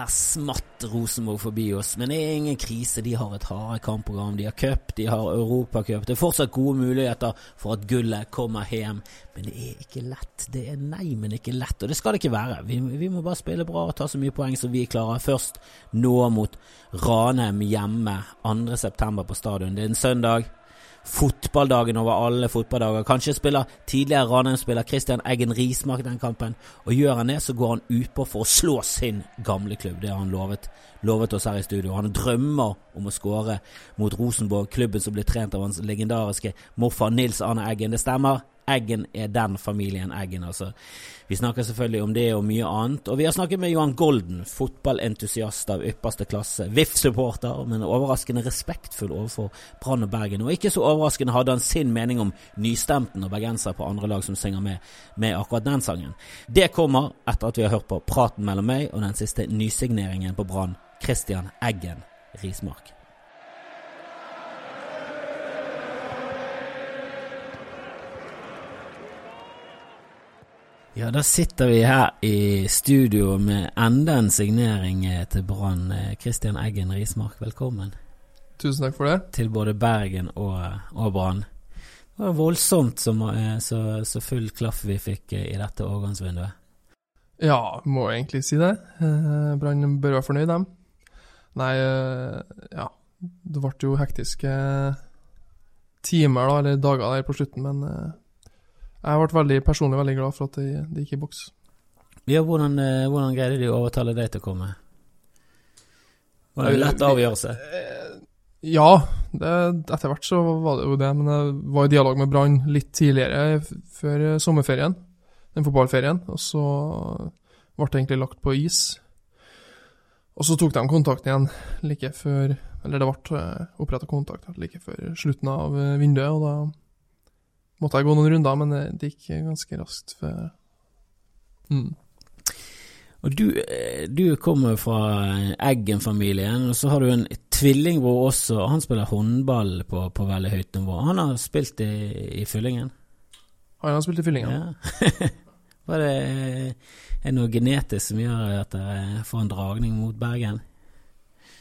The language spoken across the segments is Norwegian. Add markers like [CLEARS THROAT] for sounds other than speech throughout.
der smatt Rosenborg forbi oss. Men det er ingen krise. De har et harde kampprogram. De har cup, de har europacup. Det er fortsatt gode muligheter for at gullet kommer hjem. Men det er ikke lett. Det er nei, men ikke lett. Og det skal det ikke være. Vi, vi må bare spille bra og ta så mye poeng som vi klarer. Først nå mot Ranheim hjemme 2.9. på stadion. Det er en søndag fotballdagen over alle fotballdager. Kanskje spiller tidligere Ranheim-spiller Christian Eggen Rismark den kampen. Og gjør han det, så går han utpå for å slå sin gamle klubb. Det har han lovet, lovet oss her i studio. Han drømmer om å skåre mot Rosenborg, klubben som blir trent av hans legendariske morfar Nils Arne Eggen. Det stemmer. Eggen er den familien Eggen, altså. Vi snakker selvfølgelig om det og mye annet. Og vi har snakket med Johan Golden, fotballentusiast av ypperste klasse. VIF-supporter, men overraskende respektfull overfor Brann og Bergen. Og ikke så overraskende hadde han sin mening om nystemten og bergensere på andre lag som synger med, med akkurat den sangen. Det kommer etter at vi har hørt på praten mellom meg og den siste nysigneringen på Brann, Christian Eggen Rismark. Ja, da sitter vi her i studio med enda en signering eh, til Brann. Kristian eh, Eggen Rismark, velkommen. Tusen takk for det. Til både Bergen og, og Brann. Det var voldsomt så, eh, så, så, full klaff vi fikk i dette overgangsvinduet. Ja, må jeg egentlig si det. Brann bør være fornøyd, dem. Nei, ja. Det ble jo hektiske timer, da, eller dager der på slutten, men jeg ble veldig, personlig veldig glad for at det, det gikk i boks. Ja, hvordan, eh, hvordan, greide de å overtale deg til å komme? Var det en lett avgjørelse? Eh, ja, det, etter hvert så var det jo det. Men jeg var i dialog med Brann litt tidligere, før sommerferien, den fotballferien. Og så ble det egentlig lagt på is. Og så tok de kontakt igjen like før Eller det ble eh, oppretta kontakt like før slutten av vinduet, og da måtte jeg gå noen runder, men det gikk ganske raskt. For, mm. Og du, eh, du kommer fra Eggen-familien, og så har du en tvillingbror også. Han spiller håndball på, på veldig høyt nivå. Han har spilt i, i Fyllingen? Han har spilt i Fyllingen. Ja. [LAUGHS] Var det, er det noe genetisk som gjør at dere får en dragning mot Bergen?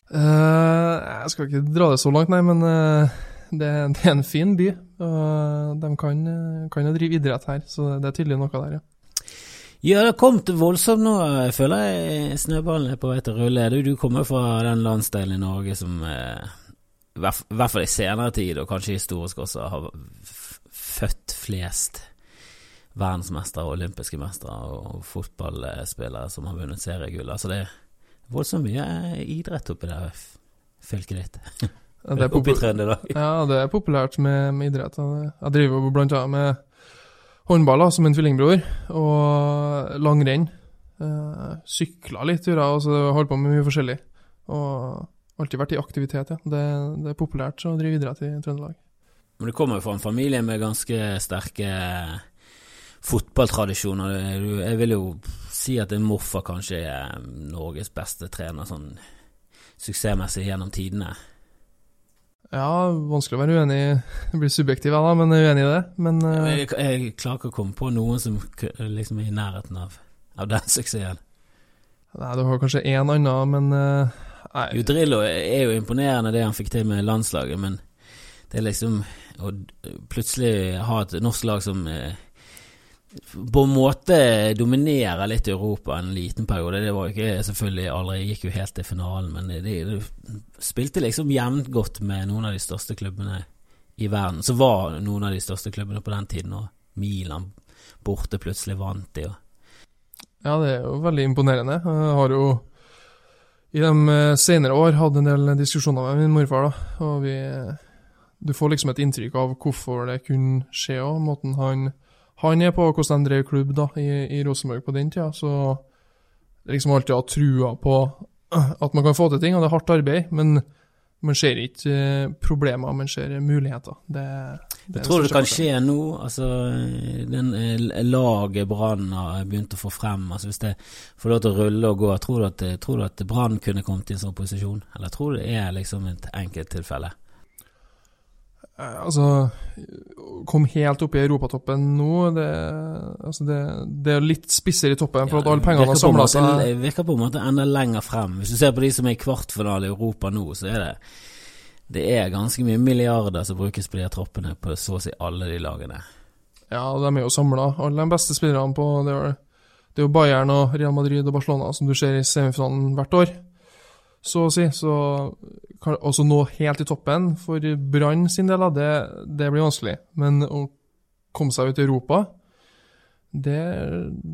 Uh, jeg skal ikke dra det så langt, nei, men uh, det, det, er en fin by. Og de kan, kan jo drive idrett her, så det er tydelig noe der, ja. Ja, det har kommet voldsomt nå, jeg føler jeg snøballen er på vei til å rulle. Du, kommer fra den landsdelen i Norge som eh, i hvert fall i senere tid, og kanskje historisk også, har født flest verdensmestere, olympiske mestere og fotballspillere som har vunnet seriegull. Altså det er voldsomt mye idrett oppi det fylket ditt. [LAUGHS] Det i Trøndelag. [LAUGHS] Ja, det er populært med, med idrett. Jeg driver annet med håndball som en tvillingbror, og langrenn. Uh, sykla litt turer, og så holdt på med mye forskjellig. Og alltid vært i aktivitet, ja. Det, det er populært å drive idrett i Trøndelag. Men du kommer jo fra en familie med ganske sterke fotballtradisjoner. Jeg vil jo si at din morfar kanskje er Norges beste trener sånn suksessmessig gjennom tidene. Ja, vanskelig å være uenig Det blir subjektiv, da, men jeg uenig i det. Men uh... jeg, jeg, klarer ikke å komme på noen som liksom er i nærheten av, av den [LAUGHS] suksessen. Nei, du har kanskje én annen, men uh, nei. Jo, Drillo er jo imponerende det han fikk til med landslaget, men det er liksom å plutselig ha et norsk lag som uh, på en måte dominerer litt Europa en liten periode. Det var ikke selvfølgelig aldri Gikk jo helt til finalen, men de, de spilte liksom jevnt godt med noen av de største klubbene i verden. Så var noen av de største klubbene på den tiden, og Milan borte plutselig vant de. Ja, det er jo veldig imponerende. Jeg har jo i de eh, senere år hatt en del diskusjoner med min morfar, da, og vi Du får liksom et inntrykk av hvorfor det kunne skje òg, måten han han er på hvordan de drev klubb da, i, i Rosenborg på den tida. Så liksom alltid ha trua på at man kan få til ting, og det er hardt arbeid. Men man ser ikke eh, problemer, man ser muligheter. Det, det tror det kan skje nå? Altså, den eh, laget Brann har begynt å få frem, altså hvis det får lov til å rulle og gå, tror du at, tror at Brann kunne kommet i en sånn posisjon? Eller tror du det er liksom et enkelttilfelle? Eh, Altså, kom helt opp i europatoppen nå, det, altså det, det er litt spissere i toppen, for at alle pengene har samla seg. Det virker på en måte enda lenger frem. Hvis du ser på de som er i kvartfinale i Europa nå, så er det det er ganske mye milliarder som brukes på de her troppene på så å si alle de lagene. Ja, de er jo samla. Alle de beste spillerne på det er, det er jo Bayern og Real Madrid og Barcelona som du ser i semifinalen hvert år, så å si. Så også nå helt i toppen for Brann sin del, av det, det blir vanskelig. Men å komme seg ut i Europa, det,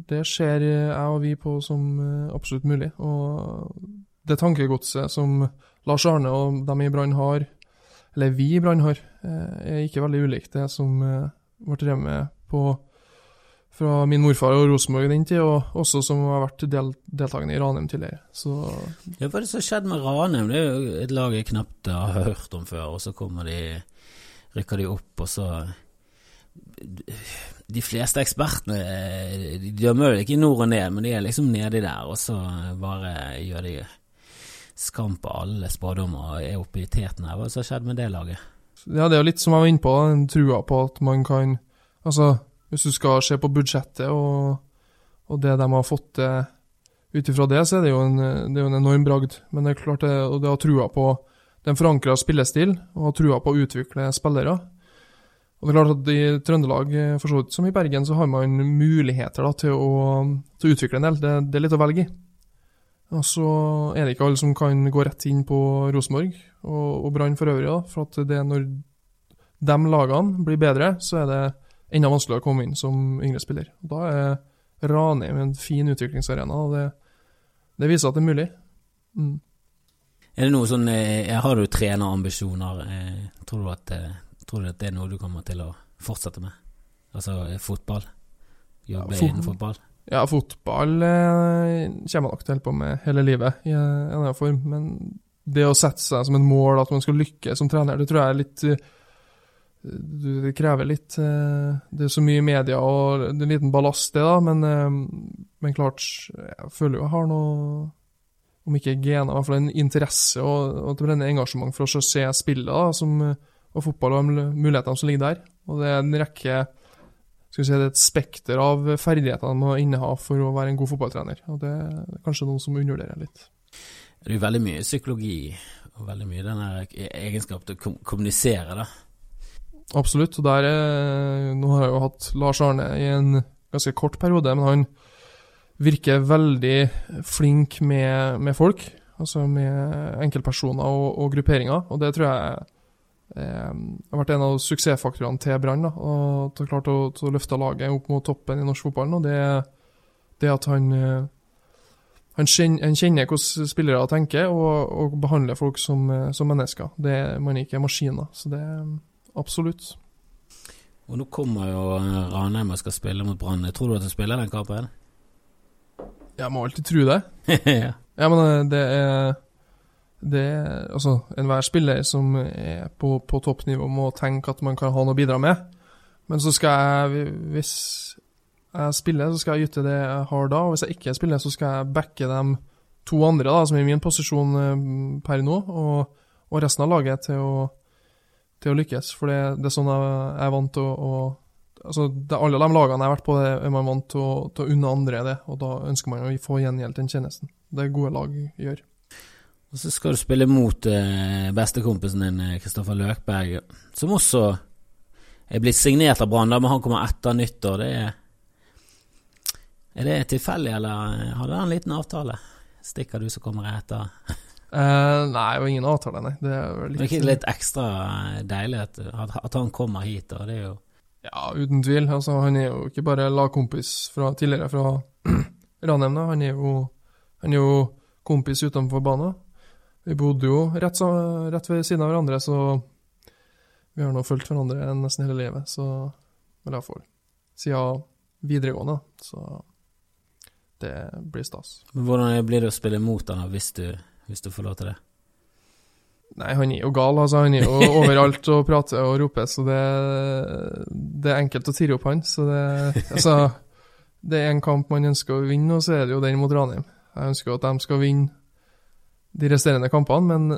det ser jeg og vi på som eh, absolutt mulig. Og det tankegodset som Lars Arne og de i Brann har, eller vi i Brann har, eh, er ikke veldig ulikt det som eh, ble drevet med på fra min morfar og Rosenborg den tid, og også som har vært del, deltakende i Ranheim tidligere. Så Ja, hva er det som har skjedd med Ranheim? Det er jo et lag jeg knapt har hørt om før, og så kommer de rykker de opp, og så De fleste ekspertene de dømmer jo ikke nord og ned, men de er liksom nedi der, og så bare gjør de skam på alle spådommer og er oppe i teten her. Hva er det som har skjedd med det laget? ja, det er jo litt som jeg var inne på, den trua på at man kan Altså, hvis du skal se på budsjettet og, og det de har fått til ut ifra det, så er det jo en, det er en enorm bragd. Men det er klart det, og det har trua på den forankra spillestil, og har trua på å utvikle spillere. Og det er klart at i Trøndelag, for så vidt som i Bergen, så har man muligheter da, til, å, til å utvikle en del. Det, det er litt å velge i. Og så er det ikke alle som kan gå rett inn på Rosenborg og, og Brann for øvrig, da, for at det er når de lagene blir bedre, så er det enda vanskeligere å komme inn som yngre spiller. Og Da er Ranheim en fin utviklingsarena, og det, det viser at det er mulig. Mm. Er det noe sånn jeg Har du trenerambisjoner? Eh, tror, du at, eh, tror du at det er noe du kommer til å fortsette med? Altså eh, fotball? Jobbe Ja, fot- innen fotball? Ja, fotball eh, kommer jeg nok til å holde på med hele livet, i en eller annen form. Men det å sette seg som et mål at man skal lykkes som trener, det tror jeg er litt eh, du- Det krever litt eh, Det er så mye media, og det er en liten ballast, det, da. Men, eh, men klart, jeg føler jo jeg har noe Om ikke gener, i hvert fall en interesse og, og et brennende engasjement for å se spillet da, som, og fotball og mulighetene som ligger der. Og det er en rekke skal vi si, det er et spekter av ferdigheter man må inneha for å være en god fotballtrener. Og det er kanskje noen som undervurderer litt. Det er jo veldig mye psykologi og veldig mye den egenskapen til å kommunisere, da. Absolutt. Og der er, nå har jeg jo hatt Lars Arne i en ganske kort periode, men han virker veldig flink med, med folk. Altså med enkeltpersoner og, og grupperinger. Og det tror jeg eh, har vært en av suksessfaktorene til Brann. Og Og har klart å, å løfte laget opp mot toppen i norsk fotball. Og det, det at han eh, han kjenner, kjenner hvordan spillere tenker, og, og behandler folk som, eh, som mennesker. Det man ikke er maskiner. Så det absolutt. Og nå kommer jo eh, Ranheim og skal spille mot Brann. Tror du at de spiller den kampen? Jeg må alltid tro det. [LAUGHS] ja. Ja, men eh, det er det er, altså, Enhver spiller som er på, på toppnivå, må tenke at man kan ha noe å bidra med. Men så skal jeg, hvis jeg spiller, så skal jeg yte det jeg har da. Og hvis jeg ikke spiller, så skal jeg backe de to andre da, som er i min posisjon eh, per nå, og, og resten av laget til å, til å lykkes. For det, det er sånn jeg er vant til å, å altså, det, Alle de lagene jeg har vært på, det er man vant til å, til å unne andre det, og da ønsker man å få gjengjeldt den tjenesten. Det gode lag gjør. Og så skal du spille mot eh, bestekompisen din, eh, Kristoffer Løkberg, som også er blitt signert av Brann, men han kommer etter nyttår. Det er Er det tilfeldig, eller har hadde han en liten avtale? Stikker du som kommer etter? Eh, nei, var ingen avtale, nei. Det er litt, Det er litt ekstra deilig at, at, han kommer hit, og det er jo Ja, uten tvil. Altså, han er jo ikke bare lagkompis fra, tidligere fra [CLEARS THROAT] Ranheim. Han han er jo kompis utenfor banen. Vi bodde jo rett, rett ved siden av hverandre, så vi har nå fulgt hverandre nesten hele livet. Så Eller iallfall siden videregående. Så det blir stas. Men Hvordan blir det å spille mot han hvis du, hvis du får lov til det? Nei, han er jo gal, altså. Han er jo [LAUGHS] overalt og prater og roper, så det, det er enkelt å tirre opp han. Så det Altså, det er en kamp man ønsker å vinne, og så er det jo den mot Ranheim. Jeg ønsker at de skal vinne de resterende kampene, men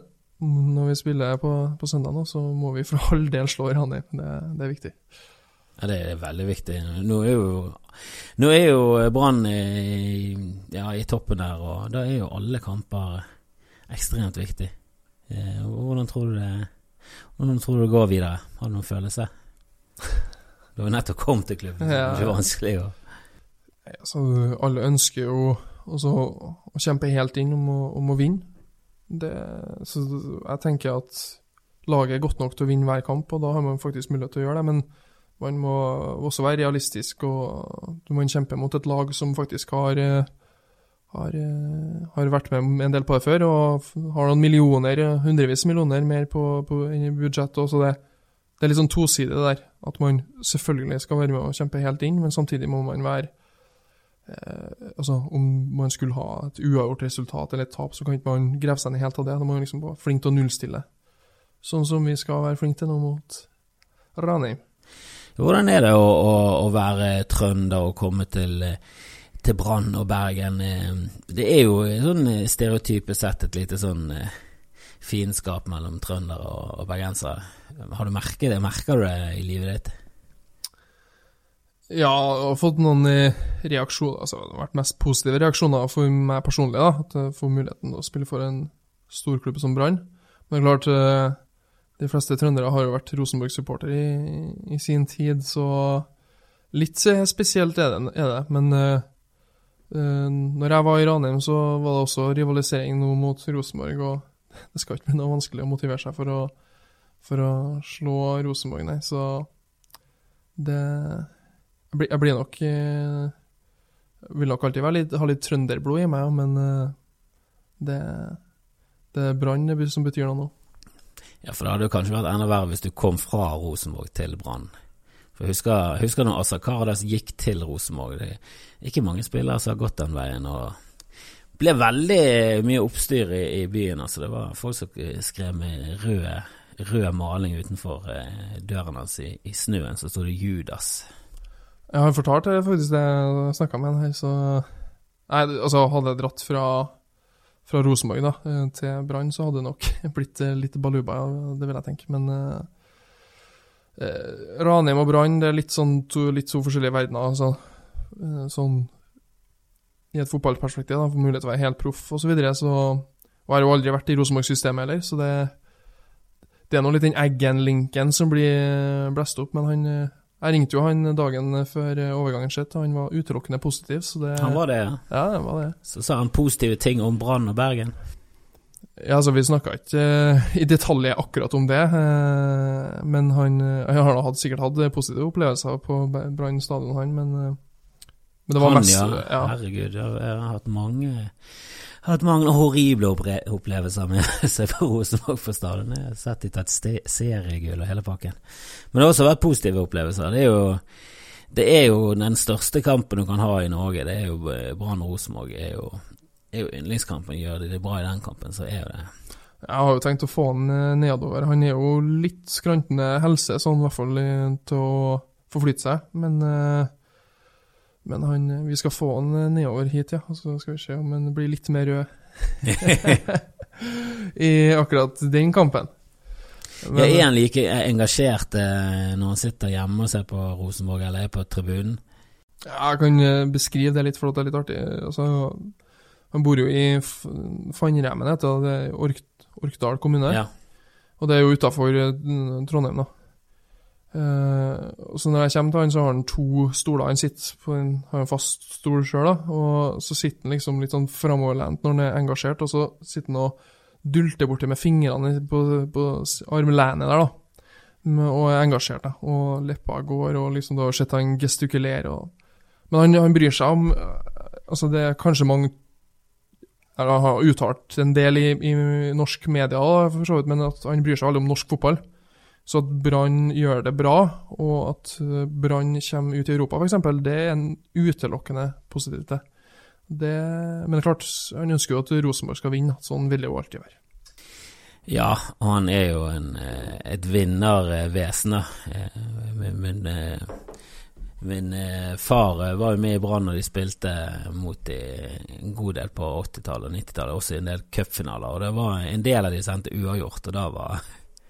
når vi spiller på, på søndag nå, så må vi for all del slå Ranheim. Det, det er viktig. Ja, det er veldig viktig. Nå er jo, nå er jo Brann i, ja, i toppen der, og da er jo alle kamper ekstremt viktig. Eh, hvordan tror du det Hvordan tror du det går videre? Har du noen følelse? [LAUGHS] Du har nettopp kommet til klubben, det er ikke vanskelig å altså, Alle ønsker jo også å kjempe helt inn om å, om å vinne. Det, så jeg tenker at laget er godt nok til å vinne hver kamp, og da har man faktisk mulighet til å gjøre det. Men man må også være realistisk, og du må kjempe mot et lag som faktisk har, har, har vært med en del på det før, og har noen millioner, hundrevis millioner mer på, på budsjett. Også det, det er litt sånn tosidig der, at man selvfølgelig skal være med og kjempe helt inn, men samtidig må man være eh, altså Om man skulle ha et uavgjort resultat eller et tap, så kan ikke man grave seg ned helt av det. Da må man liksom være flink til å nullstille, sånn som vi skal være flinke til nå mot Ranheim. Hvordan er det å, å, å være trønder og komme til, til Brann og Bergen? Det er jo sånn stereotype sett et lite sånn eh, fiendskap mellom trøndere og, og bergensere. Har du merket det? Merker du det i livet ditt? Ja, jeg har fått noen eh, reaksjoner altså Det har vært mest positive reaksjoner for meg personlig. da, At jeg får muligheten til å spille for en storklubb som Brann. Men det er klart, eh, de fleste trøndere har jo vært Rosenborg-supporter i, i, sin tid, så litt spesielt er det. Er det. Men når jeg var i Ranheim, så var det også rivalisering nå mot Rosenborg, og [LAUGHS] det skal ikke bli noe vanskelig å motivere seg for å, for å slå Rosenborg, nei. Så det Jeg blir, jeg blir nok uh, Vil nok alltid litt, ha litt trønderblod i meg, men uh, det, det er Brann som betyr noe nå. Ja, for det hadde jo kanskje vært enda verre hvis du kom fra Rosenborg til Brann. For jeg husker, husker når Asa Karadas gikk til Rosenborg. Det er ikke mange spillere som har gått den veien. og ble veldig mye oppstyr i, i byen. altså Det var folk som skrev med rød, rød maling utenfor eh, døren hans i, i, snøen, så sto det 'Judas'. Jeg har fortalt det faktisk det jeg snakka med en her, så Nei, altså, hadde jeg dratt fra fra Rosenborg da, eh, til Brann, så hadde det nok [LAUGHS] blitt eh, litt baluba, det vil jeg tenke. Men eh, eh Ranheim og Brann det er litt sånn to, litt så forskjellige verdener. Altså, sånn i et fotballperspektiv, da, for mulighet til å være helt proff osv. Så, videre, så og jeg har jo aldri vært i Rosenborg-systemet heller, så det, det er nå litt den Eggen-linken som blir blæst opp. Men han jeg ringte jo han dagen før overgangen skjedde, og han var utelukkende positiv. Det, han var det, ja? Ja, det var det. Så sa han positive ting om Brann og Bergen? Ja, altså Vi snakka ikke uh, i detalj akkurat om det, uh, men han, uh, han har hatt, sikkert hatt positive opplevelser på Brann stadion, han, men, men det var han, mest ja. ja. Herregud, jeg har hatt mange hatt mange horrible opplevelser med [LAUGHS] å se på Rosenborg på stadion. Jeg har sett de tatt seriegull og hele pakken. Men det har også vært positive opplevelser. Det er jo, det er jo den største kampen du kan ha i Norge. Det er jo eh, Brann-Rosenborg. er jo, er jo yndlingskampen. Gjør de det bra i den kampen, så er jo det jeg har jo tenkt å få han eh, nedover. Han er jo litt skrantende helse, sånn i hvert fall til å forflytte seg. Men uh, men han, vi skal få han nedover hit, ja. Så skal vi se om han blir litt mer rød [LAUGHS] i akkurat den kampen. Men, ja, er han like engasjert eh, når han sitter hjemme og ser på Rosenborg, eller er på tribunen? Ja, jeg kan eh, beskrive det litt, for det er litt artig. Altså, han bor jo i Fannremmen, heter det, Ork Orkdal kommune. Ja. Og det er jo utafor eh, Trondheim, da. Uh, så når jeg kommer til han, så har han to stoler. Han sitter på en, har en fast stol sjøl, og så sitter han liksom litt sånn framoverlent når han er engasjert, og så sitter han og dulter borti med fingrene på, på armlenet der, da. Og er engasjert, da. Og leppa går, og liksom da har sett han gestikulere og Men han, han, bryr seg om Altså, det er kanskje mange eller har uttalt en del i, i norsk media, for så vidt, men at han bryr seg veldig om norsk fotball. Så at Brann gjør det bra, og at eh, Brann kommer ut i Europa f.eks., det er en utelukkende positivt. Det, men det er klart, han ønsker jo at Rosenborg skal vinne. Sånn vil det jo alltid være. Ja, han er jo en, eh, et vinnervesen, da. Men, men Min eh, far eh, var jo med i Brann når de spilte mot de en god del på 80-tallet og 90-tallet, også i en del cupfinaler. Og det var en del av de sendte uavgjort, og da var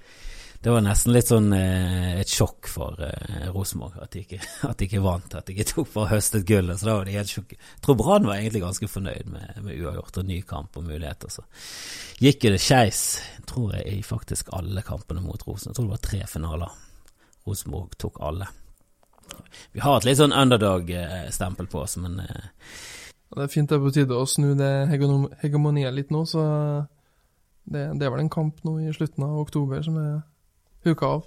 [LAUGHS] det var nesten litt sånn eh, et sjokk for eh, Rosenborg at [LAUGHS] at de ikke vant, at de ikke tok for høstet gullet. Så da var de helt sjokk. Jeg tror Brann var egentlig ganske fornøyd med, med uavgjort og ny kamp og muligheter. Så gikk jo det skeis, tror jeg, i faktisk alle kampene mot Rosenborg. Jeg tror det var tre finaler. Rosenborg tok alle. Vi har et litt sånn underdog-stempel på oss, men eh, Det er fint det er på tide å snu det hegemoniet litt nå, så det, det er vel en kamp nå i slutten av oktober som er huka av.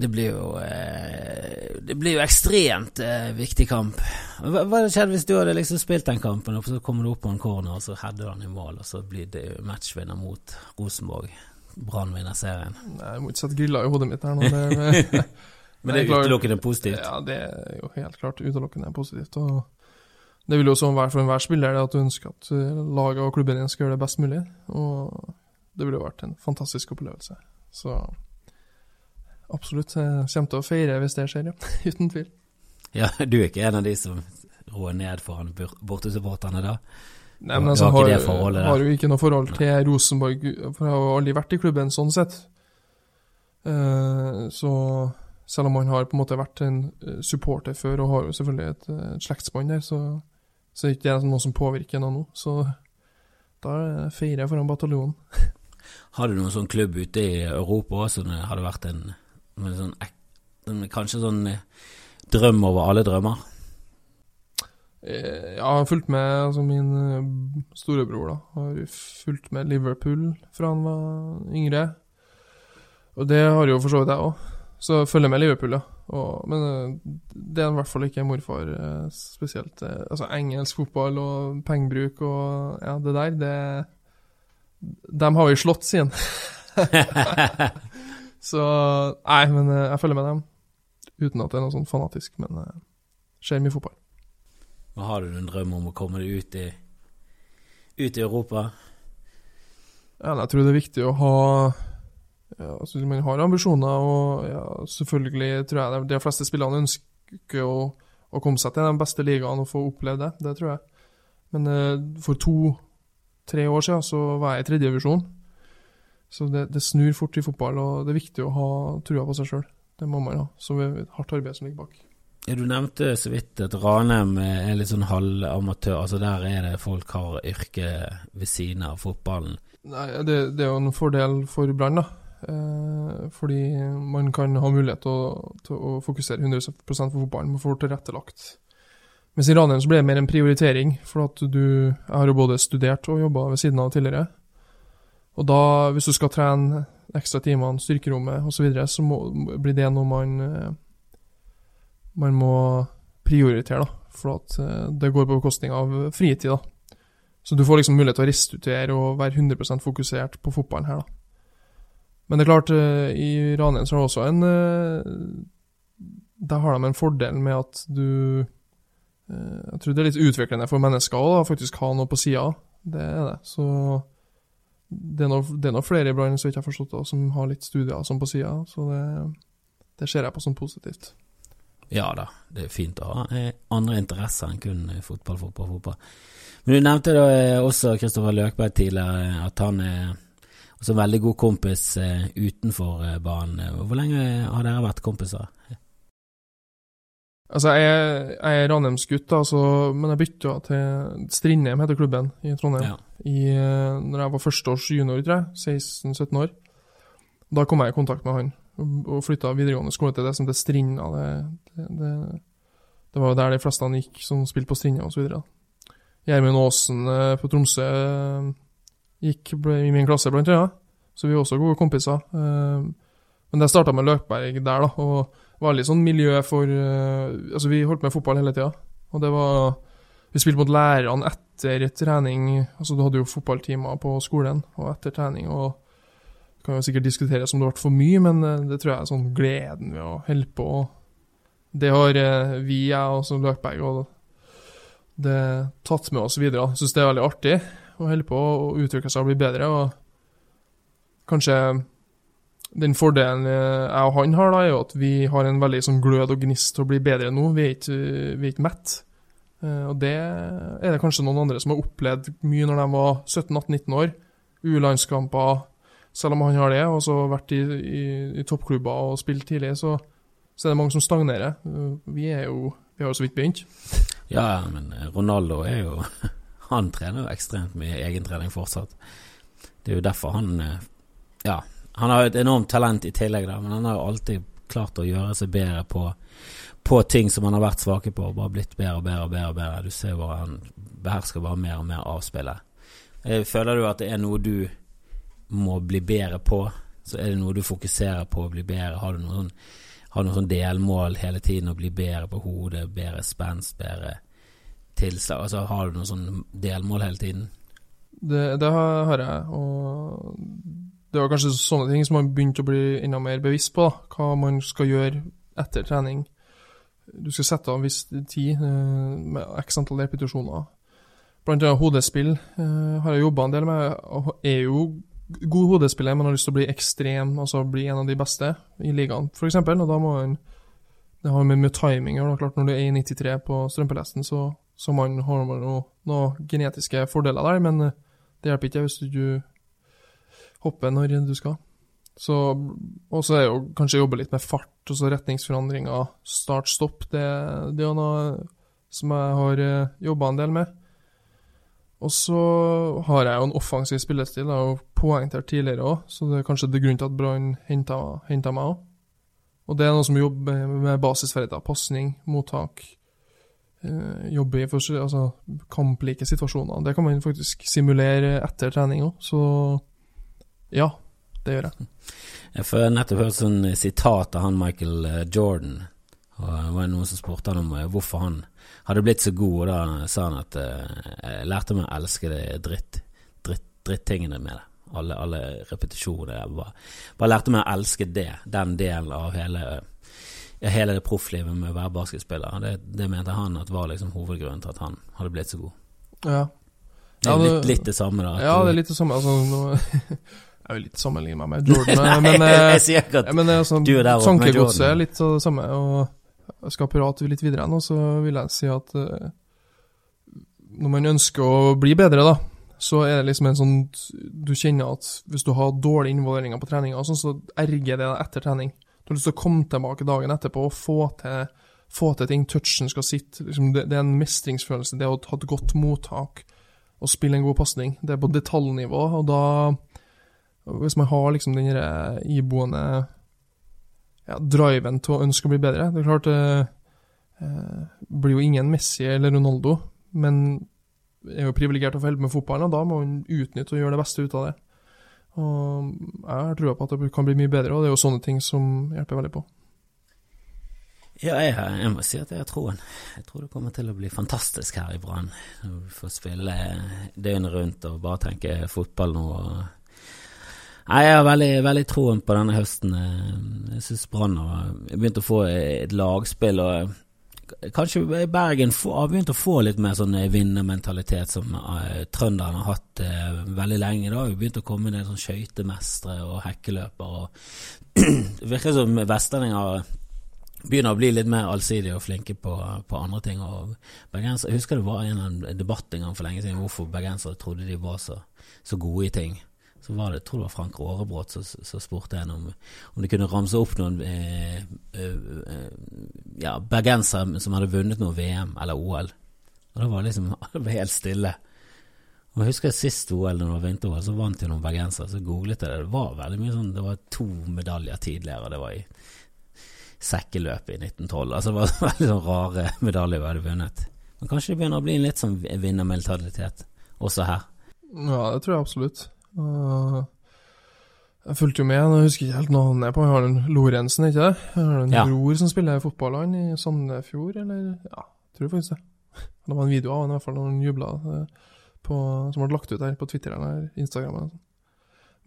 det blir jo eh, Det blir jo ekstremt eh, viktig kamp. Hva hadde skjedd hvis du hadde liksom spilt den kampen, og så kommer du opp på en corner, og så header han i mål, og så blir det matchvinner mot Rosenborg? Brann vinner serien. Jeg må ikke sette griller i hodet mitt her nå. Det, [LAUGHS] Men det er utelukkende positivt. Ja, det er jo helt klart utelukkende positivt. Og det vil jo sånn være for enhver spiller det at du ønsker at eh, laget og klubben din skal gjøre det best mulig. Og det ville jo vært en fantastisk opplevelse. Så absolutt. Jeg kommer til å feire hvis det skjer, ja. [LAUGHS] Uten tvil. Ja, du er ikke en av de som roer ned foran bortesupporterne da? Nei, men altså, har har, har jo ikke noe forhold til Rosenborg, for jeg har jo aldri vært i klubben sånn sett. Uh, så selv om han har på en måte vært en eh, supporter før, og har jo selvfølgelig et, eh, et slektsbånd der, så, så er ikke det noe som påvirker noe nå. Så da feirer jeg foran bataljonen. [LAUGHS] Har du noen sånn klubb ute i Europa som hadde vært en, en sånn, en kanskje sånn eh, drøm over alle drømmer? Jeg har fulgt med, altså min storebror da, har fulgt med Liverpool fra han var yngre. Og det har jo for så vidt jeg òg. Så følger med Liverpool, ja. Og, men eh, det er i hvert fall ikke morfar eh, spesielt. eh, Altså engelsk fotball og pengebruk og ja, det der, det Dem har vi slått, sier han. [LAUGHS] Så nei, men jeg følger med dem. Uten at det er noe sånn fanatisk, men ser mye fotball. Men har du en drøm om å komme deg ut i, ut i Europa? Ja, jeg tror det er viktig å ha ja, altså Man har ambisjoner, og ja, selvfølgelig tror jeg de fleste spillerne ønsker å, å komme seg til den beste ligaen og få oppleve det. Det tror jeg. Men eh, for to-tre år siden så var jeg i tredjedivisjon. Så det, det snur fort i fotball, og det er viktig å ha trua på seg sjøl. Det må man ha. Så vi har et hardt arbeid som ligger bak. Ja, du nevnte så vidt at Ranheim er litt sånn halvamatør. Altså Der er det folk har yrke ved siden av fotballen. Nei, det, det er jo en fordel for Brann, da. Eh, fordi man kan ha mulighet til å, til å fokusere 100% på fotballen. Man får tilrettelagt. Mens i Ranheim så ble det mer en prioritering, for at du Jeg har jo både studert og jobba ved siden av tidligere. Og da, hvis du skal trene ekstra timene, styrkerommet osv., så, videre, så blir det noe man eh, man må prioritere, da. For at eh, det går på bekostning av fritid, da. Så du får liksom mulighet til å restituere og være 100% fokusert på fotballen her, da. Men det er klart, eh, i Ranheim så har det også en eh, Der har de en fordel med at du eh, Jeg tror det er litt utviklende for mennesker å faktisk ha noe på sida. Det er det. Så det er noe flere i Brann så vidt jeg har forstått det, som har litt studier som på sida. Så det, det ser jeg på som positivt. Ja da, det er fint å ha andre interesser enn kun fotball, fotball, fotball. Men du nevnte da også Kristoffer Løkberg tidligere, at han er også en veldig god kompis eh, utenfor eh, banen. Hvor lenge har dere vært kompiser? Altså, jeg, jeg er Ranheims-gutt, men jeg bytta til Strindheim, heter klubben, i Trondheim. Ja. I, eh, når jeg var førsteårs junior, tror jeg. 16-17 år. Da kom jeg i kontakt med han, og, flytta videregående skole til det som heter Strinda. Det, det, det, det var jo der de fleste han gikk, som spilte på Strinda osv. Gjermund Aasen på Tromsø gikk i min klasse, blant annet. Så vi er også gode kompiser. Eh, Men det starta med Løkberg der, da. og var litt sånn miljø for eh, Altså, vi holdt med fotball hele tida. Og det var Vi spilte mot lærerne etter trening. Altså, du hadde jo fotballtimer på skolen, og etter trening. og det kan jo sikkert diskuteres om det ble for mye, men eh, det tror jeg er sånn gleden ved å holde på. Det har vi, jeg og Løkberg, og det tatt med oss videre. Syns det er veldig artig å holde på å utvikle seg og bli bedre. og Kanskje den fordelen eh, jeg og han har, da, er jo at vi har en veldig sånn glød og gnist til å bli bedre nå. Vi er ikke, ikke mett. Eh, og det er det kanskje noen andre som har opplevd mye når de var 17-18-19 år. U-landskamper, selv om han har det, og så vært i, i, i toppklubber og spilt tidlig, så, så, er det mange som stagnerer. Eh, vi er jo vi har jo så vidt begynt. Ja, men Ronaldo er jo Han trener jo ekstremt mye egentrening fortsatt. Det er jo derfor han Ja, han har jo et enormt talent i tillegg, da, men han har jo alltid klart å gjøre seg bedre på, på ting som han har vært svake på, og bare blitt bedre og bedre og bedre. bedre. Du ser jo bare han behersker bare mer og mer avspillet. Eh, føler du at det er noe du må bli bedre på? Så er det noe du fokuserer på å bli bedre? Har du noen, har noen sånn delmål hele tiden å bli bedre på hodet, bedre spenst, bedre tilslag? Altså, har du noen sånn delmål hele tiden? Det, det har jeg, og det var kanskje sånne ting som man begynte å bli enda mer bevisst på. Da. Hva man skal gjøre etter trening. Du skal sette av en viss tid eh, med x antall repetisjoner. Blant annet hodespill eh, har jeg jobba en del med. Jeg er jo god hodespiller, men har lyst til å bli ekstrem, altså bli en av de beste i ligaen, f.eks. Og da må man Det har med, med timing å Klart, når du er i 93 på strømpelesten, så, så man, har noen noe genetiske fordeler der, men eh, det hjelper ikke hvis du hopper når du skal. Så, og så er jo kanskje jobbe litt med fart, og så retningsforandringer, start-stopp. Det, det, er noe som jeg har eh, jobba en del med. Og så har jeg jo en offensiv spillestil, og poengtert tidligere òg, så det er kanskje det grunnen til at Brann henta meg òg. Og det er noe som jobber med basisferdigheter. Pasning, mottak. Eh, jobbe i for, altså, kamplike situasjoner. Det kan man faktisk simulere etter trening òg, så ja, det gjør jeg. Jeg har nettopp hørt sånn sitat av han Michael eh, Jordan. Og det var noen som spurte han om eh, hvorfor han hadde blitt så god, og da sa han at eh, jeg lærte meg å elske det dritt, dritt, drittingene med det. Alle, alle repetisjoner. Bare, bare, lærte meg å elske det, den delen av hele, hele det profflivet med å være basketspiller. Det, det mente han at var liksom hovedgrunnen til at han hadde blitt så god. Ja. Det er litt, litt, det samme, da. Ja, det er litt det samme. Altså, nå [LAUGHS] Jeg er jo litt sammenligna med [LAUGHS] Jordan, men, jeg sier ikke at men altså, du er der tankegodset er litt det samme. Og jeg skal prate litt videre nå, så vil jeg si at uh, når man ønsker å bli bedre, da, så er det liksom en sånn Du kjenner at hvis du har dårlige involveringer på treninga, sånn, så erger det deg etter trening. Du har lyst til å komme tilbake dagen etterpå og få til, få til ting. Touchen skal sitte. Liksom, det, det, er en mestringsfølelse. Det å ha et godt mottak og spille en god pasning. Det er på detaljnivå, og da hvis man har liksom den iboende ja, driven til å ønske å bli bedre Det er klart det eh, eh, blir jo ingen Messi eller Ronaldo, men er jo privilegert å få holde med fotballen, og da må man utnytte og gjøre det beste ut av det. Og Jeg har trua på at det kan bli mye bedre, og det er jo sånne ting som hjelper veldig på. Ja, jeg, jeg, må si at jeg har troen. Jeg tror det kommer til å bli fantastisk her i Brann. Vi får spille døgnet rundt og bare tenke fotball nå. Nei, Jeg har veldig, veldig troen på denne høsten. Jeg syns Brann har begynt å få et lagspill. og Kanskje Bergen har begynt å få litt mer sånn vinnermentalitet som uh, trønderne har hatt uh, veldig lenge. Da har jo begynt å komme ned sånn skøytemestere og hekkeløpere. det [CLEARS THROAT] virker som vestlendinger begynner å bli litt mer allsidige og flinke på, på andre ting. Bergenser, jeg husker det var en debatt en gang for lenge siden hvorfor bergensere trodde de var så, så gode i ting var det, jeg tror det var Frank Aarebrot som, spurte en om, om de kunne ramse opp noen eh, eh, ja, bergensere som hadde vunnet noe VM eller OL. Og da var liksom [LAUGHS] det var helt stille. Og jeg husker sist OL, når det var vinter-OL, så vant jo noen bergensere. Så googlet jeg det. Det var veldig mye sånn Det var to medaljer tidligere, det var i sekkeløpet i 1912. Altså det var [LAUGHS] veldig sånn rare medaljer vi hadde vunnet. Men kanskje det begynner å bli en litt sånn vinnermentalitet også her. Ja, det tror jeg absolutt. Og jeg fulgte jo med, jeg husker ikke helt navnet på han Lorentzen, ikke det? Jeg har en ja. bror som spiller fotball, han i Sandefjord, eller Ja, jeg tror faktisk det. Det var en video av han i hvert fall når han jubla, eh, som ble lagt ut her på Twitter eller Instagram. Eller.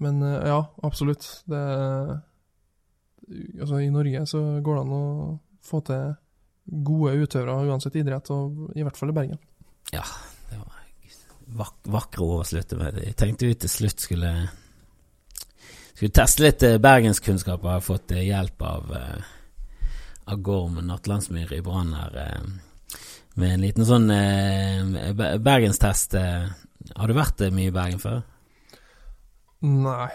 Men eh, ja, absolutt. Det Altså, i Norge så går det an å få til gode utøvere uansett idrett, og i hvert fall i Bergen. Ja, vak vakre ord å slutte med. Jeg tenkte vi til slutt skulle skulle teste litt eh, bergenskunnskaper? Jeg har fått eh, hjelp av, eh, av Gorm Nattlandsmyr i Brann her. Med en liten sånn be- bergenstest. Har du vært mye i Bergen før? Nei,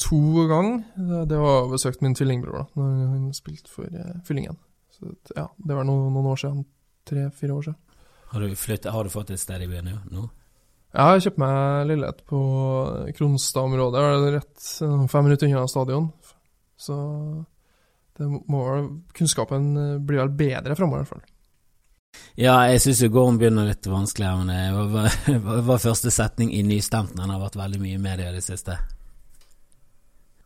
to ganger. Det, det var besøkt min tvillingbror da når han spilte for eh, Fyllingen. Så ja, det var noen, noen år siden. Tre-fire år siden. Har du, flyttet, har du fått et sted i byen nå? Jeg har kjøpt meg leilighet på Kronstad-området, det rett fem minutter unna stadion. Så det må Kunnskapen eh, blir vel bedre framover, i hvert fall. Ja, jeg syns jo Gorm begynner litt vanskelig her, men det var, var, første setning i Nystemten. Den har vært veldig mye i media i det siste.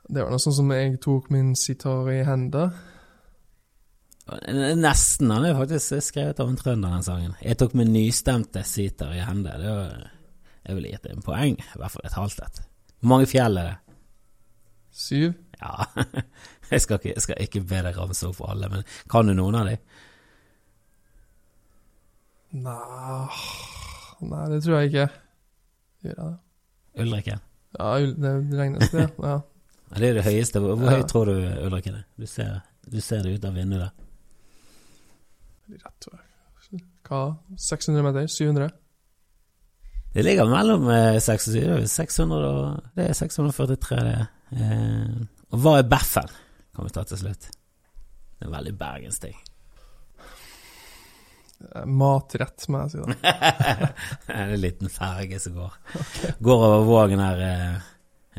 Det var noe sånn som jeg tok min sitar i henda. Nesten. Han er faktisk skrevet av en trønder, den sangen. Jeg tok min nystemte sitar i hende. Det var, jeg ville gitt det en poeng. I hvert fall et halvt et. Hvor mange fjell er det? Syv. Ja, [LAUGHS] jeg skal ikke, jeg skal ikke be deg ramse opp alle, men kan du noen av dem? Nei, nei, det tror jeg ikke. Gjør jeg det? Ulrikken? Ja, det regnes det. Ja. Det er det høyeste. Hvor, Ja. høyt tror du Ulrikken er? Du ser, du ser det ut av vinduet der. Rett jeg. Hva? 600 meter? 700? Det ligger mellom eh, 6 og 7. Det er 600 og Det er 643, det. Eh, og hva er Beffen? Kan vi ta til slutt. Det er en veldig bergensting. Eh, Matrett, må jeg si. da. [LAUGHS] det er en liten ferge som går. Går over Vågen her, eh,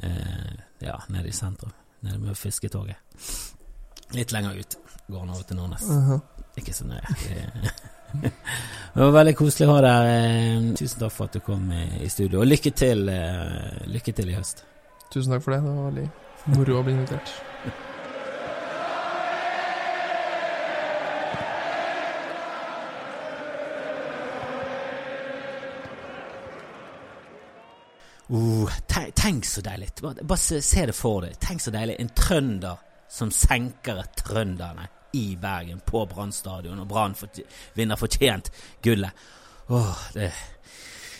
eh, ja, nede i sentrum. Nede med fisketoget. Litt lenger ut går nå til Nordnes. Mhm. Ikke så nøye. Det- var veldig koselig å ha deg. Eh, Tusen takk for at du kom i studio, og lykke til, eh, lykke til i høst. Tusen takk for det. Det var veldig moro å bli invitert. Uh, tenk, tenk så deilig. Bare, bare se, se det for deg. Tenk så deilig. En trønder som senker trønderne i Bergen, på Brann stadion, og Brann vinner fortjent gullet. Åh, det,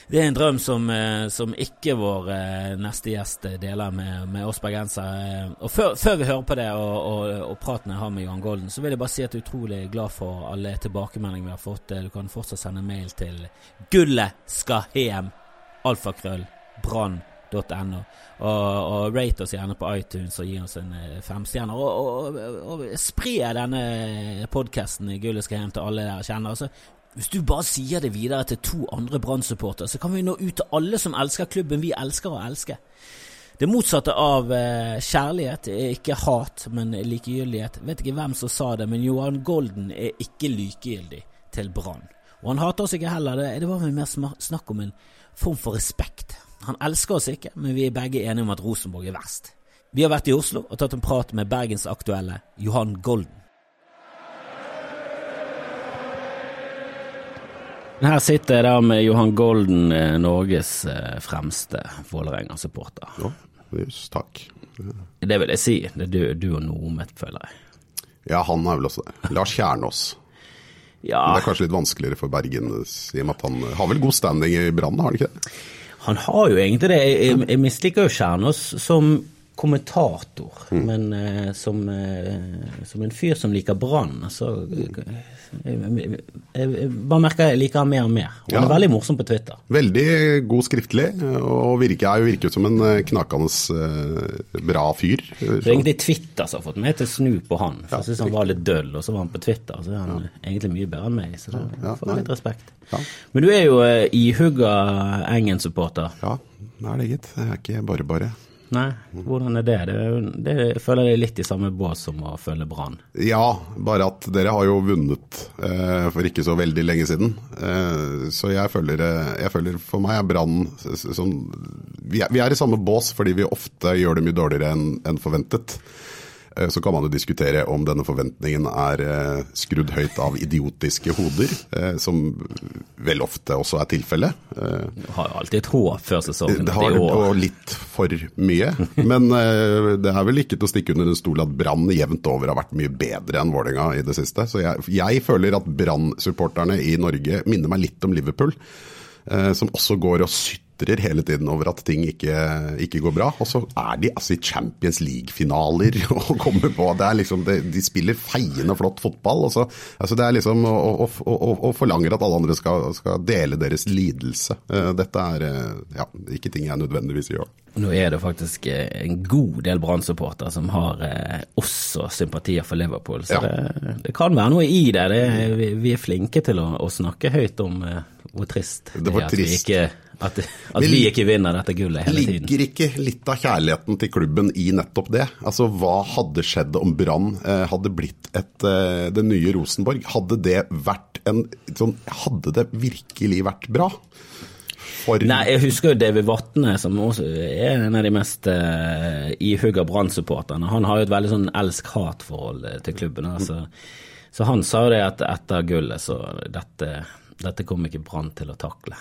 det er en drøm som, eh, som ikke vår eh, neste gjest deler med, med oss bergensere. Eh, Og før, før vi hører på det og, og, og praten jeg har med Johan Golden, så vil jeg bare si at jeg er utrolig glad for alle tilbakemeldinger vi har fått. Du kan fortsatt sende mail til gullet skal hjem, alfakrøll, brann.no. Og, og rate oss gjerne på iTunes og gi oss en femstjerner. stjerner. Og, og, og, spre denne podkasten Gullet skal hjem til alle dere kjenner. Altså, hvis du bare sier det videre til to andre Brann-supportere, så kan vi nå ut til alle som elsker klubben vi elsker å elske. Det motsatte av eh, kjærlighet er ikke hat, men likegyldighet. Vet ikke hvem som sa det, men Johan Golden er ikke likegyldig til Brann. Og han hater oss ikke heller, det, det var mer snakk om en form for respekt. Han elsker oss ikke, men vi er begge enige om at Rosenborg er verst. Vi har vært i Oslo og tatt en prat med bergensaktuelle Johan Golden. Her sitter jeg da med Johan Golden, eh, Norges eh, fremste Vålerenga-supporter. Ja, takk. Det vil jeg si. Det er du, du og Nomet, føler jeg. Ja, han er vel også det. Lars Kjernås. Ja, Men det er kanskje litt vanskeligere for Bergen, i og med at han har vel god standing i Brann, har han ikke det? Han har jo egentlig det. Jeg, jeg, jeg misliker jo Kjernås som kommentator, men eh, som, eh, som en fyr som liker Brann, så jeg, jeg, jeg, bare merker jeg liker han mer og mer. Og han er veldig morsom på Twitter. Veldig god skriftlig, og virker, virker jo som en eh, knakende eh, bra fyr. Er egentlig Twitter som har fått meg til å snu på han. For jeg synes han var litt døll, og så var han på Twitter. Så er han egentlig mye bedre enn meg, så da Ja, får jeg litt respekt. Ja. Men du er jo eh, ihugga Engen-supporter. Ja, det er det, gitt. Det er ikke bare bare. Nei, hvordan er det? det, det jeg føler jeg er litt i samme bås som å følge Brann. Ja, bare at dere har jo vunnet eh, for ikke så veldig lenge siden. Eh, så jeg føler, eh, jeg føler for meg er Brann sånn vi, er- vi er i samme bås fordi vi ofte gjør det mye dårligere enn enn forventet. Eh, Så kan man jo diskutere om denne forventningen er eh, skrudd høyt av idiotiske hoder, eh, som vel ofte også er tilfellet. Du har jo alltid et håp før sesongen. Det har og litt for mye. [LAUGHS] Men det er vel ikke til å stikke under en stol at Brann jevnt over har vært mye bedre enn Vålerenga i det siste. Så jeg, jeg føler at Brann-supporterne i Norge minner meg litt om Liverpool. som også går og sytter sutrer hele tiden over at ting ikke, ikke går bra. Og så er de altså i Champions League-finaler [LAUGHS] og kommer på det er liksom, det, De spiller feiende flott fotball. Og, så, altså det er liksom, og, og, og, og, forlanger at alle andre skal, skal dele deres lidelse. Eh, dette er eh, ja, ikke ting jeg nødvendigvis gjør. Nå er det faktisk eh, en god del Brann-supportere som har eh, også sympatier for Liverpool, så ja. det, det, kan være noe i det. det er, vi, vi, er flinke til å, å snakke høyt om eh, hvor trist det, er at, trist. Vi, ikke, at, at vi, ikke vinner dette gullet hele tiden. Ligger ikke litt av kjærligheten til klubben i nettopp det? Altså, Hva hadde skjedd om Brann eh, hadde blitt et, eh, det nye Rosenborg? Hadde det vært en sånn, Hadde det virkelig vært bra? For... Nei, jeg husker jo David Vatne, som også er en av de mest uh, ihugga Brann-supporterne. Han har jo et veldig sånn elsk-hat-forhold til klubben. Altså. Så han sa jo det at etter gullet, så dette, dette kommer ikke Brann til å takle.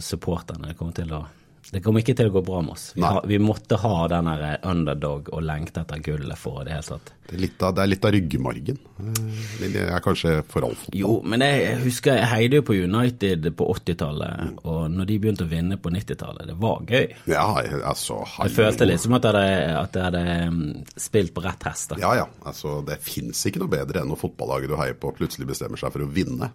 Supporterne kommer til å det kommer ikke til å gå bra med oss. Vi, har, vi måtte ha den underdog og lengte etter gullet for det hele tatt. Det er litt av, det litt av ryggmargen. Eh, det er kanskje for all fotball. Jo, men jeg husker jeg heide jo på United på 80-tallet, mm. og når de begynte å vinne på 90-tallet, det var gøy. Ja, altså. Jeg følte litt som at jeg hadde, at jeg hadde spilt på rett hest. Ja ja, altså det fins ikke noe bedre enn når fotballaget du heier på plutselig bestemmer seg for å vinne.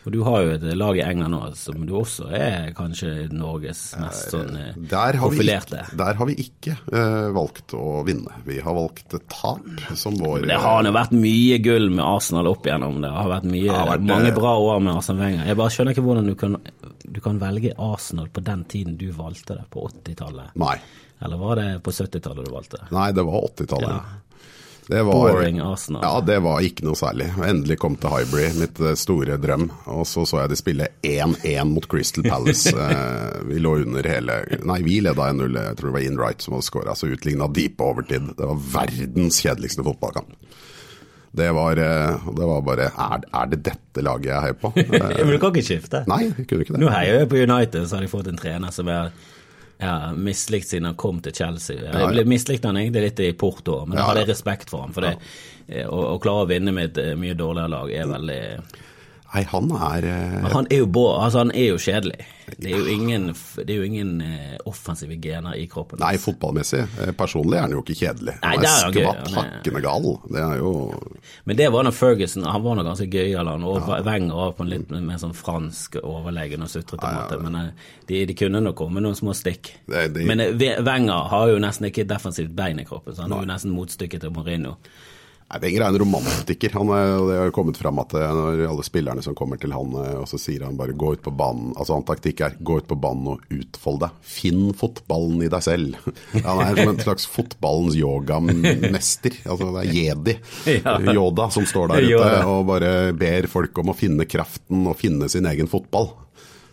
For du har jo et lag i England nå som du også er kanskje Norges mest sånn eh, der profilerte. Ikke, der har vi ikke uh, valgt å vinne. Vi har valgt tap som vår Det har jo vært mye gull med Arsenal opp igjennom. Det har vært, mye, har vært mange bra år med Arsenal Wenger. Jeg bare skjønner ikke hvordan du kan, du kan velge Arsenal på den tiden du valgte det, på 80-tallet. Nei. Eller var det på 70-tallet du valgte? det? Nei, det var 80-tallet. Ja. Det var, Boring Arsenal. Ja, det var ikke noe særlig. Endelig kom til Hybrid, mitt eh, store drøm. Og så så jeg de spille 1-1 mot Crystal Palace. [LAUGHS] Eh, vi lå under hele Nei, vi leda 1-0. Jeg tror det var Ian Wright som hadde skåra. Så utligna de på overtid. Det var verdens kjedeligste fotballkamp. Det var, eh, det var bare er, er, det dette laget jeg heier på? [LAUGHS] Men du kan ikke skifte? Nei, jeg kunne ikke det. Nå heier jeg på United, så har de fått en trener som er ja, mislikt siden han kom til Chelsea. Jeg ble mislikt han egentlig litt i Porto, men jeg hadde respekt for ham. For det, eh, å, å, klare å vinne med et eh, mye dårligere lag er veldig Nei, han er uh... Han er, jo, altså, han er jo kjedelig. Det er jo ingen, det er jo ingen uh, offensive gener i kroppen. Nei, fotballmessig. Personlig er han jo ikke kjedelig. Nei, han er, er skvatt hakkende gal. Det er jo Men det var da Ferguson. Han var nå ganske gøyal, han. Og ja. Wenger var på en litt mer sånn fransk overlegen og sutrete ja, måte. Men de, de, kunne nok komme noen små stikk. Det, de... Men Wenger har jo nesten ikke defensivt bein i kroppen, så han er jo nesten motstykket til Mourinho. Nei, Wenger er en romantiker. Han er, det har kommet fram at eh, når alle spillerne som kommer til han, eh, og så sier han bare 'gå ut på banen'. Altså Han taktikk er 'gå ut på banen og utfold deg'. Finn fotballen i deg selv. [LAUGHS] Han er som en slags fotballens yogamester. Altså det er jedi, [LAUGHS] Yoda, som står der ute og bare ber folk om å finne kraften og finne sin egen fotball.